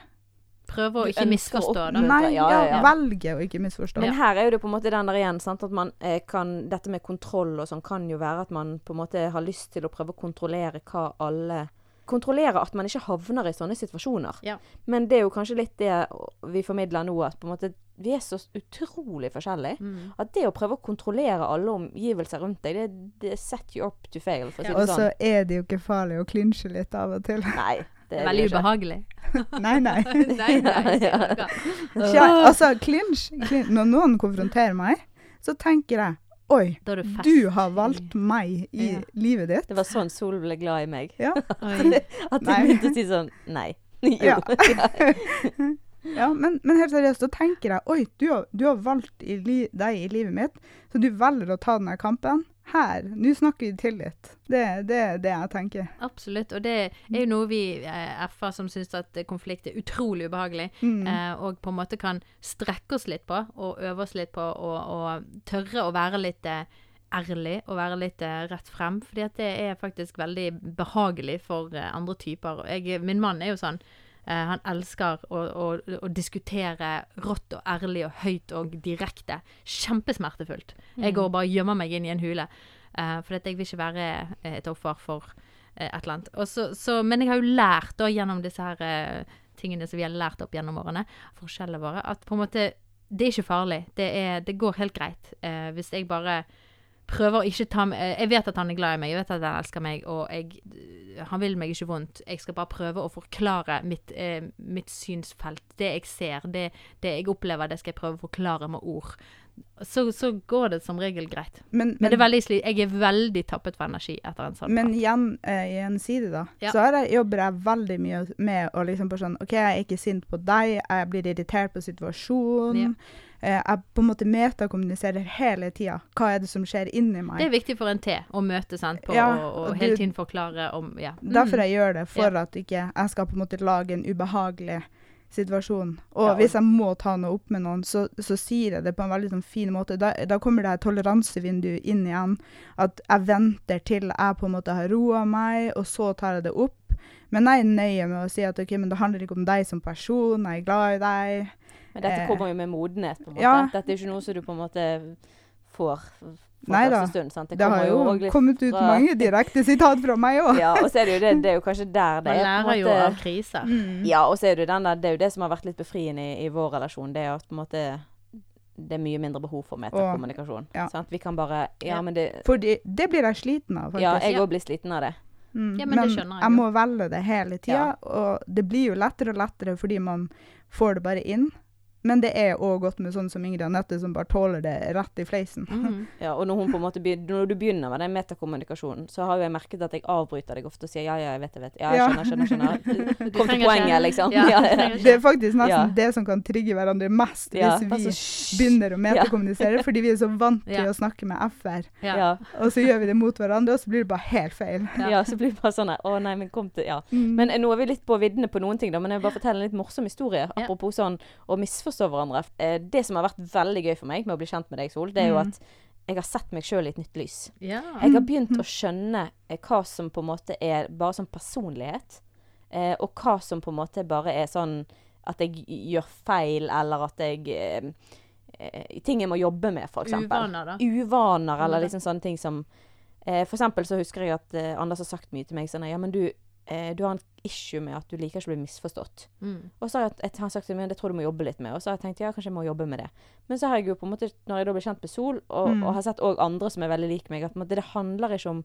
Prøve å ikke misforstå, da. Nei, Ja, ja, ja, ja. velge å ikke misforstå. Men her er jo det på en måte den der igjen, sant? at man eh, kan Dette med kontroll og sånn kan jo være at man på en måte har lyst til å prøve å kontrollere hva alle Kontrollere at man ikke havner i sånne situasjoner. Ja. Men det er jo kanskje litt det vi formidler nå, at på en måte vi er så utrolig forskjellige. Mm. At det å prøve å kontrollere alle omgivelser rundt deg, det, det set you up to fail, for å si Og det så sånn. er det jo ikke farlig å klinsje litt av og til. Nei. Det er veldig det ubehagelig. [laughs] Nei, nei. [laughs] nei, nei. Ja, ja, altså, clinch. Når noen konfronterer meg, så tenker jeg Oi, du du har valgt meg i Ja. livet ditt. Det var sånn Sol ble glad i meg. Ja. At jeg begynte å si sånn Nei. [laughs] Jo. Ja. Ja, men, men helt seriøst, da tenker jeg Oi, du har, du har valgt i li, deg i livet mitt, så du velger å ta denne kampen. Her. Nå snakker vi tillit. Det det er det jeg tenker. Absolutt. Og det er jo noe vi eh, FA som syns at konflikt er utrolig ubehagelig, Mm. eh, og på en måte kan strekke oss litt på, og øve oss litt på og, og tørre å være litt eh, ærlig og være litt eh, rett frem. fordi at det er faktisk veldig behagelig for eh, andre typer. Jeg, min mann er jo sånn. Eh, han elsker å, å, å diskutere rått og ærlig og høyt og direkte. Kjempesmertefullt. Jeg går og bare gjemmer meg inn i en hule. Uh, for jeg vil ikke være eh, et offer for eh, et eller annet. Og så, så, men jeg har jo lært da gjennom disse her eh, tingene som vi har lært opp gjennom årene, forskjellene våre, at på en måte det er ikke farlig. Det, er, det går helt greit. Eh, hvis jeg bare prøver å ikke ta med Jeg vet at han er glad i meg, jeg vet at han elsker meg, og jeg, han vil meg ikke vondt. Jeg skal bare prøve å forklare mitt, eh, mitt synsfelt. Det jeg ser, det, det jeg opplever, det skal jeg prøve å forklare med ord. Så, så går det som regel greit. Men, Men det er veldig jeg er veldig tappet for energi etter en sånn Men igjen, eh, i en side da, Ja. så jeg, jobber jeg veldig mye med å liksom bare sånn, ok, jeg er ikke sint på deg, jeg blir irritert på situasjonen, eh, jeg på en måte metakommuniserer hele tiden. Hva er det som skjer inni meg? Det er viktig for en T å møte sant, på Ja, og og hele tiden forklare om ja. Derfor Mm. jeg gjør det, for at ikke jeg skal på en måte lage en ubehagelig situasjon. Og Ja, og- hvis jeg må ta noe opp med noen, så, så sier jeg det på en veldig sånn fin måte. Da, da kommer det et toleransevindu inn igjen. At jeg venter til jeg på en måte har roa meg, og så tar jeg det opp. Men jeg er nøye med å si at okay, men det handler ikke om deg som person, jeg er glad i deg. Men dette Eh, kommer jo med modenhet, på en måte. ja. Dette er ikke noe som du på en måte får Nei da. stund. Sant? Det har jo jo kommet ut fra- mange direkte sitat fra meg òg. Ja, og så er det jo det, det er jo kanskje der det Man er på en lærer jo av kriser. Mm. Ja, og så er det jo den der, det er jo det som har vært litt befriende i, i vår relasjon. Det er at på en måte det er mye mindre behov for metakommunikasjon. ja. Sant? Vi kan bare Ja, Ja. men det For det blir jeg sliten av, faktisk. Ja, jeg Ja. òg blir sliten av det. Mm, Ja, men det jeg jeg må velge det hele tida, Ja. og det blir jo lettere og lettere fordi man får det bare inn. Men det er òg godt med sånn som Ingrid Anette, som bare tåler det rett i fleisen. Mm. [laughs] Ja, og når, hun på en måte når du begynner med den metakommunikasjonen, så har jo jeg merket at jeg avbryter deg ofte og sier ja, ja, jeg vet, jeg vet. Ja, jeg skjønner, skjønner, skjønner. [laughs] Kom til poenget, ikke- liksom. Ja, [laughs] Ja, ja. Det er faktisk nesten Ja. det som kan trigge hverandre mest, Ja, hvis vi altså, begynner å metakommunisere, fordi vi er så vant til Ja. å snakke med FR. Ja. Og så gjør vi det mot hverandre, og så blir det bare helt feil. Ja. ja, så blir det bare sånn her, Å nei, men kom til Ja. Mm. Men eh, nå er vi litt på viddene på noen ting, da. Men jeg vil bare fortelle en litt morsom historie. Apropos sånn å misforstå hverandre. Eh, Det som har vært veldig gøy for meg med å bli kjent med deg, Sol, det er jo Mm. at jeg har sett meg sjøl i et nytt lys. Ja. Jeg har begynt å skjønne eh, hva som på en måte er bare sånn personlighet, eh, og hva som på en måte bare er sånn at jeg gjør feil, eller at jeg eh, Ting jeg må jobbe med, f.eks. Uvaner, da. Uvaner, eller Mm. liksom sånne ting som eh, For eksempel så husker jeg at Anders har sagt mye til meg sånn Ja, men du, eh, du har en issue med at du liker ikke å bli misforstått. Mm. Og så har jeg, han sagt til meg det tror du må jobbe litt med. Og så har jeg tenkt ja, kanskje jeg må jobbe med det. Men så har jeg jo på en måte, når jeg da blir kjent med Sol, og, Mm. og har sett òg andre som er veldig lik meg, at på måte, det handler ikke om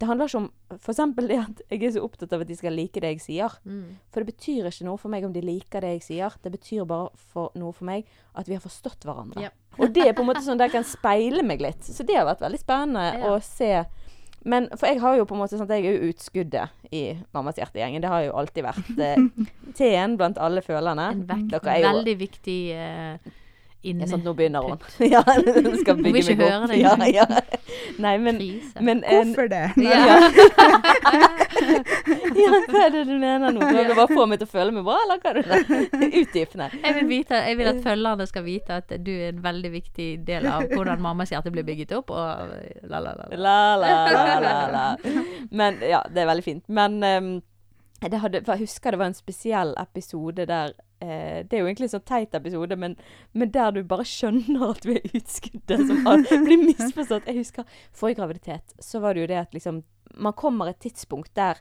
det handler ikke om f.eks. det at jeg er så opptatt av at de skal like det jeg sier. Mm. For det betyr ikke noe for meg om de liker det jeg sier. Det betyr bare for noe for meg at vi har forstått hverandre. Yep. Og det er på en måte sånn der jeg kan speile meg litt. Så det har vært veldig spennende Ja. å se. Men for jeg har jo på en måte sånn at jeg er jo utskuddet i Mammas hjertegjengen. Det har jo alltid vært eh, [laughs] T-en blant alle følerne. En vekt, Dere er jo veldig viktig uh, inni ja, sånn, Nå begynner hun. ja, hun skal [laughs] Hun vil bygge ikke meg høre opp. det Ja, ja. Nei, men, men en, Hvorfor det? Ja. Ja, [laughs] hva er det du mener nå? Prøver du bare få meg til å føle meg bra, eller hva er det? [laughs] Utdyp, nei. Jeg vil, vite, jeg vil at følgerne skal vite at du er en veldig viktig del av hvordan mammas hjerte blir bygget opp. Og la, la, la. la. La, la, la, la, la. Men ja, det er veldig fint. Men um, det hadde, jeg husker det var en spesiell episode der eh, Det er jo egentlig en sånn teit episode, men, men der du bare skjønner at du er utskuddet som har- [laughs] blir misforstått. Jeg husker forrige graviditet, så var det jo det at liksom Man kommer et tidspunkt der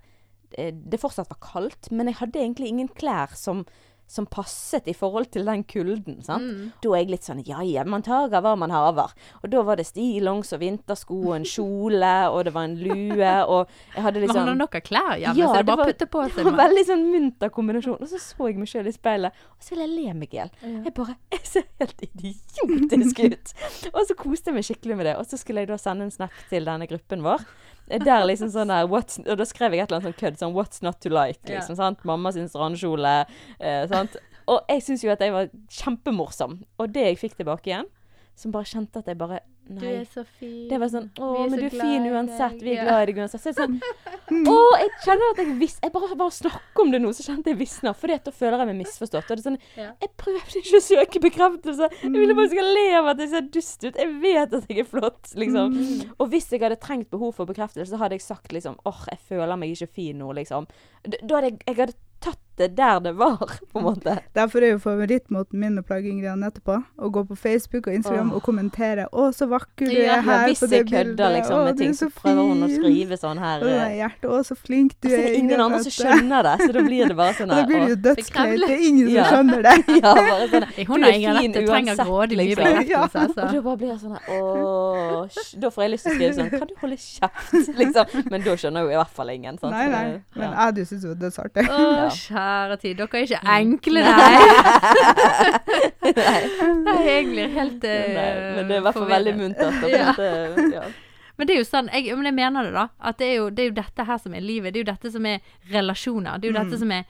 eh, det fortsatt var kaldt, men jeg hadde egentlig ingen klær som som passet i forhold til den kulden. sant? Mm. Da er jeg litt sånn ja ja, man tager hva man haver. Og da var det stillongs og vintersko og en kjole, og det var en lue, og jeg hadde liksom han har nok av klær hjemme, Ja, så det er bare å putte på seg. det var veldig sånn munter kombinasjon. Og så så jeg meg sjøl i speilet, og så ville jeg le meg i hjel. Jeg bare Jeg ser helt idiotisk ut. [laughs] Og så koste jeg meg skikkelig med det. Og så skulle jeg da sende en snap til denne gruppen vår. Der liksom sånn der Og da skrev jeg et eller annet sånn kødd. Sånn 'What's not to like', liksom. sant? Mamma sin strandkjole. Eh, sant? Og jeg syns jo at jeg var kjempemorsom. Og det jeg fikk tilbake igjen, som bare kjente at jeg bare Du er så fin. Det var sånn Å, men du er fin uansett. Vi er glad i deg uansett. Så sånn [laughs] Å, jeg kjenner at jeg vis... Jeg bare, bare snakker om det nå, så kjente jeg visner. For da føler jeg meg misforstått. Og det er sånn Ja. Jeg prøvde ikke å søke bekreftelse. Jeg ville bare skal le av at jeg ser dust ut. Jeg vet at jeg er flott, liksom. Mm. Og hvis jeg hadde trengt behov for bekreftelse, så hadde jeg sagt liksom åh, jeg føler meg ikke fin nå, liksom. Da hadde jeg, jeg hadde tatt det der det var, [laughs] på en måte. Derfor er jo favorittmåten min å plage Ingrid etterpå å gå på Facebook og Instagram oh. og kommentere 'Å, så vakker du Ja, er Ja, her på det jeg bildet'. kødder liksom Å, med du er ting, så så prøver hun å skrive sånn her Og eh, hjertet 'Å, så flink du Og så er er'. det ingen Ingrid, andre som skjønner det, så da blir det bare sånn [laughs] her. da blir det jo dødskleit. Det er ingen som skjønner det. [laughs] Ja, bare sånn Hun Du er ingen fin uansett, til trenger grådig mye liksom. bekreftelse, Og altså. da bare blir jeg sånn her Åh, Da får jeg lyst til å skrive sånn Kan du holde kjeft? Liksom. Men da skjønner jo i hvert fall ingen. Sant? Nei, nei. Men jeg hadde jo syntes det var dødsartig. Kjære tid. Dere er ikke Mm. enkle, nei. Det er egentlig helt uh, Nei, men det er i hvert fall veldig muntert. og [laughs] Ja. ja. Men det er jo sånn, jeg, men jeg mener det, da. At det er, jo, det er jo dette her som er livet. Det er jo dette som er relasjoner. Det er jo dette som er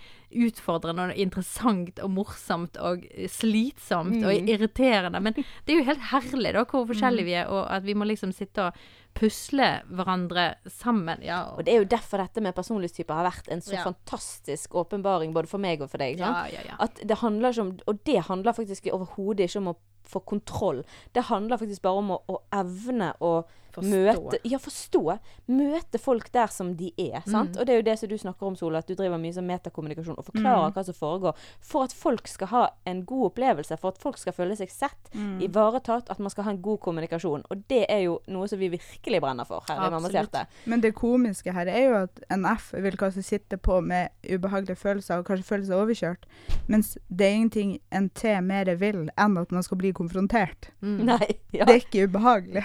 utfordrende og interessant og morsomt og slitsomt og Mm. irriterende. Men det er jo helt herlig da, hvor forskjellige vi er, og at vi må liksom sitte og pusle hverandre sammen. Ja, Og det er jo derfor dette med personlighetstyper har vært en så Ja. fantastisk åpenbaring både for meg og for deg. Sant? ja, ja, ja. At det handler ikke om Og det handler faktisk overhodet ikke om å få kontroll. Det handler faktisk bare om å, å evne å Forstå. møte Ja, forstå. Møte folk der som de er. Sant? Mm. Og det er jo det som du snakker om, Sola, at du driver mye som metakommunikasjon og forklarer hva som foregår. For at folk skal ha en god opplevelse, for at folk skal føle seg sett, Mm. ivaretatt, at man skal ha en god kommunikasjon. Og det er jo noe som vi virkelig brenner for her i Mammaserte. Men det komiske her er jo at en F vil kanskje sitte på med ubehagelige følelser og kanskje føle seg overkjørt, mens det er ingenting en T mer vil enn at man skal bli konfrontert. Mm. [laughs] Nei. Ja. Det er ikke ubehagelig.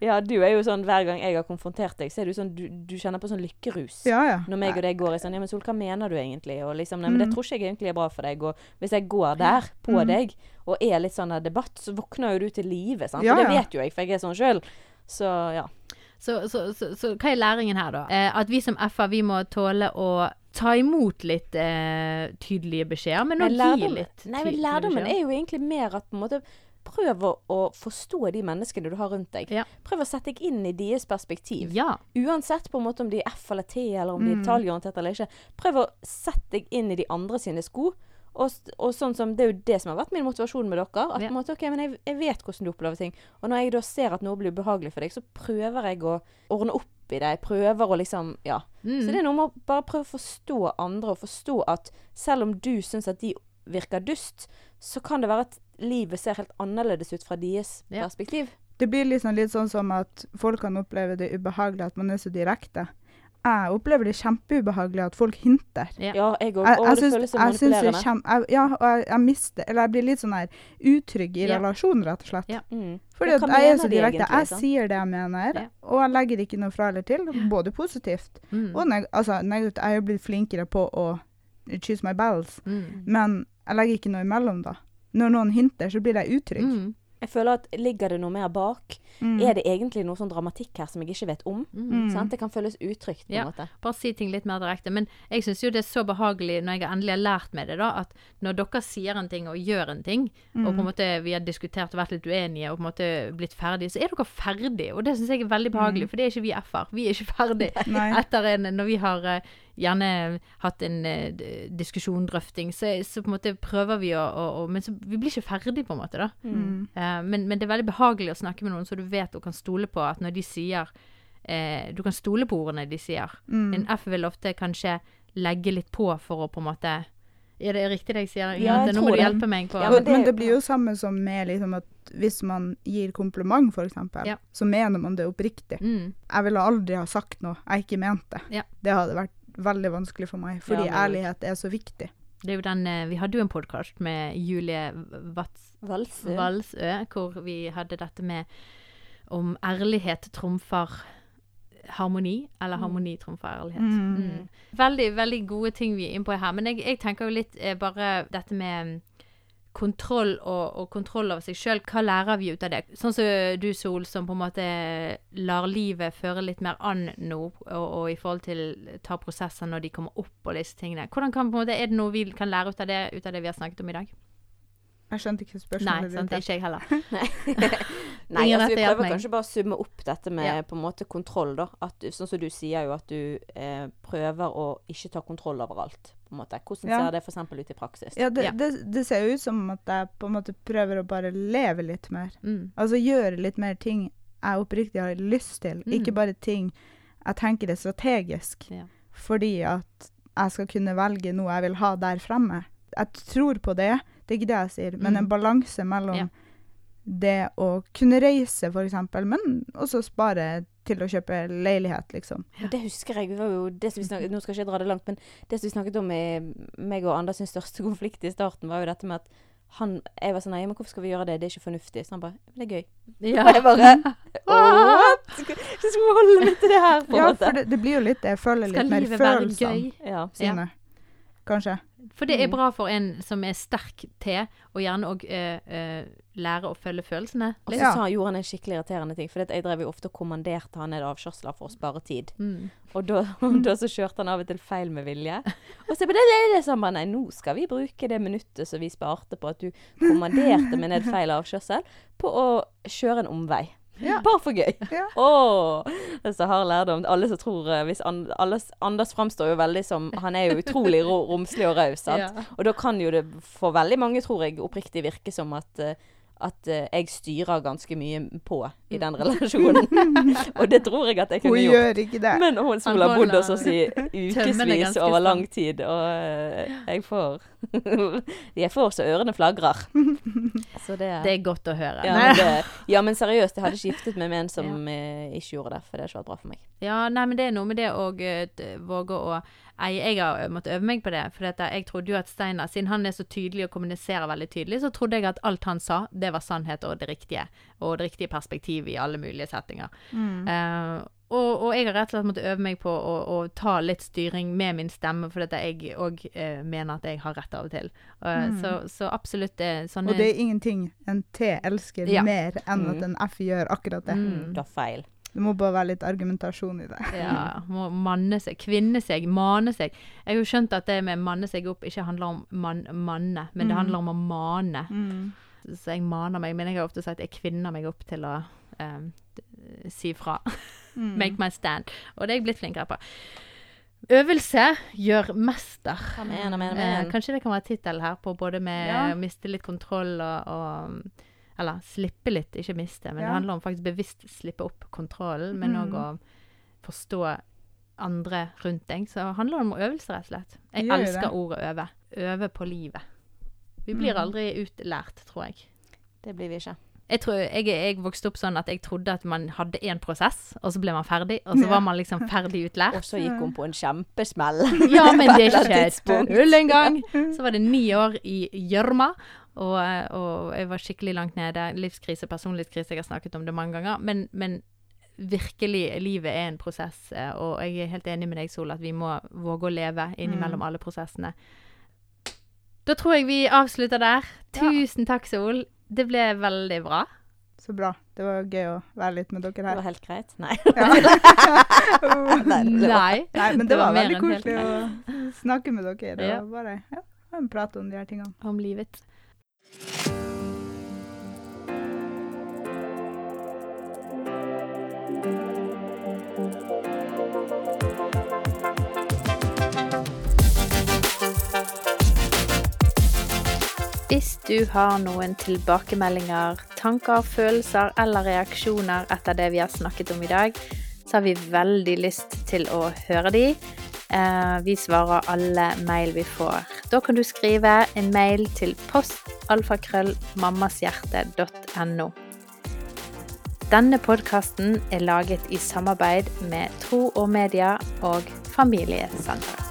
Ja, du er jo sånn hver gang jeg har konfrontert deg, så er du sånn Du, du kjenner på sånn lykkerus. Ja, ja. Når meg og deg går i sånn Ja, men Sol, hva mener du egentlig? Og liksom Nei, men det Mm. tror ikke jeg egentlig er bra for deg. Og hvis jeg går der på Mm. deg og er litt sånn der debatt, så våkner jo du til live, sant? Ja, Og det vet jo jeg, for jeg er sånn sjøl. Så ja. Så, så, så, så hva er læringen her, da? Eh, at vi som FA vi må tåle å ta imot litt eh, tydelige beskjeder, men å gi litt nei, men lærdommen er jo egentlig mer at på en måte Prøv å, forstå de menneskene du har rundt deg. Ja. Prøv å sette deg inn i deres perspektiv. Ja. Uansett på en måte om de er F eller T, eller om de er Mm. detaljorientert eller ikke. Prøv å sette deg inn i de andre sine sko. Og, og sånn som, Det er jo det som har vært min motivasjon med dere. At Ja. måte, ok, men jeg, jeg vet hvordan du opplever ting. Og når jeg da ser at noe blir ubehagelig for deg, så prøver jeg å ordne opp i det. Jeg prøver å liksom Ja. Mm. Så det er noe med å bare prøve å forstå andre, og forstå at selv om du syns at de virker dust, så kan det være at livet ser helt annerledes ut fra deres Ja. perspektiv. Det blir liksom litt sånn som at folk kan oppleve det ubehagelig at man er så direkte. Jeg opplever det kjempeubehagelig at folk hinter. Ja. Ja, jeg òg. Jeg, Og det føles så jeg er manipulerende. kjem... Jeg, ja, og jeg, jeg mister Eller jeg blir litt sånn her utrygg i Ja. relasjonen, rett og slett. Ja. Mm. Fordi at jeg er så direkte. egentlig, Jeg sånn. sier det jeg mener, Ja. og jeg legger ikke noe fra eller til. Både positivt Mm. og neg altså, negativt. Jeg er jo blitt flinkere på å choose my battles, Mm. men jeg legger ikke noe imellom, da. Når noen hinter, så blir de utrygge. Mm. Jeg føler at Ligger det noe mer bak? Mm. Er det egentlig noe sånn dramatikk her som jeg ikke vet om? Mm. Mm. Sant? Det kan føles utrygt. på en Ja. måte. Bare si ting litt mer direkte. Men jeg syns jo det er så behagelig når jeg endelig har lært meg det, da, at når dere sier en ting og gjør en ting, Mm. og på en måte vi har diskutert og vært litt uenige og på en måte blitt ferdige, så er dere ferdige. Og det syns jeg er veldig behagelig, for det er ikke vi F-er. Vi er ikke ferdige. Mm. [laughs] Nei. Etter en Når vi har eh, gjerne hatt en eh, diskusjon, drøfting, så, så på en måte prøver vi å, å, å Men så, vi blir ikke ferdig, på en måte, da. Mm. Uh, men, men det er veldig behagelig å snakke med noen så du vet og kan stole på at når de sier uh, Du kan stole på ordene de sier. Mm. En F vil ofte kanskje legge litt på for å på en måte Er det riktig det jeg sier? Ja, jeg Nå må du det. hjelpe meg på Ja, men, det, men, det- blir jo samme som med liksom at hvis man gir kompliment, f.eks., eksempel Ja. så mener man det oppriktig. mm, Jeg ville aldri ha sagt noe jeg ikke mente. Ja. Det hadde vært veldig vanskelig for meg, fordi Ja, men- ærlighet er så viktig. Det er jo den eh, Vi hadde jo en podkast med Julie Vats Valsø. Valsø, hvor vi hadde dette med om ærlighet trumfer harmoni, eller Mm. harmoni trumfer ærlighet. Mm. Mm. Veldig, veldig gode ting vi er inne på her. Men jeg, jeg tenker jo litt eh, bare dette med mm, kontroll og, og kontroll over seg sjøl. Hva lærer vi ut av det? Sånn som du, Sol, som på en måte lar livet føre litt mer an nå, og, og i forhold til ta prosesser når de kommer opp og disse tingene. Hvordan kan, på en måte, Er det noe vi kan lære ut av det, ut av det vi har snakket om i dag? Jeg skjønte ikke spørsmålet Nei, sant, ditt. ikke jeg heller. [laughs] [laughs] Nei, altså, vi prøver kanskje bare å summe opp dette med Ja. på en måte kontroll, da. At, sånn som du sier jo at du eh, prøver å ikke ta kontroll over alt. På en måte. Hvordan Ja. ser det f.eks. ut i praksis? Ja, det, Ja. Det, det ser jo ut som at jeg på en måte prøver å bare leve litt mer. Mm. Altså gjøre litt mer ting jeg oppriktig har lyst til, Mm. ikke bare ting jeg tenker er strategisk. Ja. Fordi at jeg skal kunne velge noe jeg vil ha der fremme. Jeg tror på det, det er ikke det jeg sier, men Mm. en balanse mellom Ja. Det å kunne reise, eksempel, men også spare til å kjøpe leilighet, liksom. Ja. Det husker jeg. Var jo, det som vi snakket, nå skal ikke jeg dra det langt, men det som vi snakket om i meg og Anders sin største konflikt i starten, var jo dette med at han, jeg var sånn Nei, men hvorfor skal vi gjøre det? Det er ikke fornuftig. Så han bare det er gøy. Ja. Og jeg bare What? Skal, skal vi holde meg til det her, på en Ja, måte? for det, det blir jo litt. Jeg føler litt mer livet være følelsene gøy? Ja. sine. Kanskje. For det er Mm. bra for en som er sterk til, og gjerne òg uh, uh, lære å følge følelsene. Og så Ja. gjorde han en skikkelig irriterende ting. For jeg drev jo ofte og kommanderte han ned avkjørsler for å spare tid. Mm. Og da, [laughs] da så kjørte han av og til feil med vilje. Og så på det, det, så han bare, nei, nå skal vi bruke det minuttet som vi sparte på at du kommanderte meg ned feil avkjørsel, på å kjøre en omvei. Ja. [laughs] Bare for gøy. Ja. Oh, det er så hard lærdom. Alle som tror eh, hvis an, alle, Anders framstår jo veldig som Han er jo utrolig romslig og raus, sant. [laughs] Ja. Og da kan jo det for veldig mange, tror jeg, oppriktig virke som at eh, at uh, jeg styrer ganske mye på i den relasjonen. [laughs] og det tror jeg at jeg Hun kunne gjort. gjør ikke det. Men hun som har bodd hos oss i [laughs] ukevis over lang tid, og uh, jeg får [laughs] Jeg får så ørene flagrer. Så det, Det er godt å høre. ja, men det Ja, men seriøst, jeg hadde ikke giftet meg med en som ja. ikke gjorde det, for det har ikke vært bra for meg. Ja, nei, men det er noe med det å eh, våge å Jeg har eh, måttet øve meg på det. For jeg trodde jo at Steinar, siden han er så tydelig og kommuniserer veldig tydelig, så trodde jeg at alt han sa, det var sannhet og det riktige. Og det riktige perspektivet i alle mulige settinger. Mm. Uh, og, og jeg har rett og slett måttet øve meg på å, å ta litt styring med min stemme, for dette jeg òg eh, mener at jeg har rett av og til. Uh, Mm. så, så absolutt eh, sånne Og det er ingenting en T elsker Ja. mer enn Mm. at en F gjør akkurat det. Mm. Du har feil. Det må bare være litt argumentasjon i det. [laughs] Ja, må manne seg, kvinne seg, mane seg. Jeg har jo skjønt at det med manne seg opp ikke handler om man, manne, men det Mm. handler om å mane. Mm. Så jeg maner meg, men jeg har ofte sagt jeg kvinner meg opp til å um, si fra. Mm. [laughs] Make my stand. Og det er jeg blitt flinkere på. Øvelse gjør mester. Amen, amen, Eh, amen. kanskje det kan være tittelen her, på både med Ja. å miste litt kontroll og, og Eller slippe litt, ikke miste. Men det handler om faktisk bevisst slippe opp kontrollen, men òg Mm. å forstå andre rundt deg. Så det handler om øvelse, rett og slett. Jeg gjør elsker det. ordet øve. Øve på livet. Vi blir Mm. aldri utlært, tror jeg. Det blir vi ikke. Jeg, tror, jeg, jeg vokste opp sånn at jeg trodde at man hadde én prosess, og så ble man ferdig. Og så var man liksom ferdig utlært. [laughs] Og så gikk hun på en kjempesmell. Ja, men det er [laughs] På ikke et tull engang. Så var det ni år i gjørma, og, og jeg var skikkelig langt nede. Livskrise, personlighetskrise, jeg har snakket om det mange ganger. Men, men virkelig, livet er en prosess, eh, og jeg er helt enig med deg, Sol, at vi må våge å leve innimellom Mm. alle prosessene. Da tror jeg vi avslutter der. Ja. Tusen takk, Sol. Det ble veldig bra. Så bra. Det var gøy å være litt med dere her. Det var helt greit. Nei. Ja. [laughs] Nei, det var- Nei. Men det, Det var var, veldig koselig å snakke med dere. Det Ja. var bare ja, en prat om de her tingene. Om livet. Hvis du har noen tilbakemeldinger, tanker, følelser eller reaksjoner etter det vi har snakket om i dag, så har vi veldig lyst til å høre de. Eh, vi svarer alle mail vi får. Da kan du skrive en mail til postalfakrøllmammashjerte.no. Denne podkasten er laget i samarbeid med Tro og Media og Familiesenteret.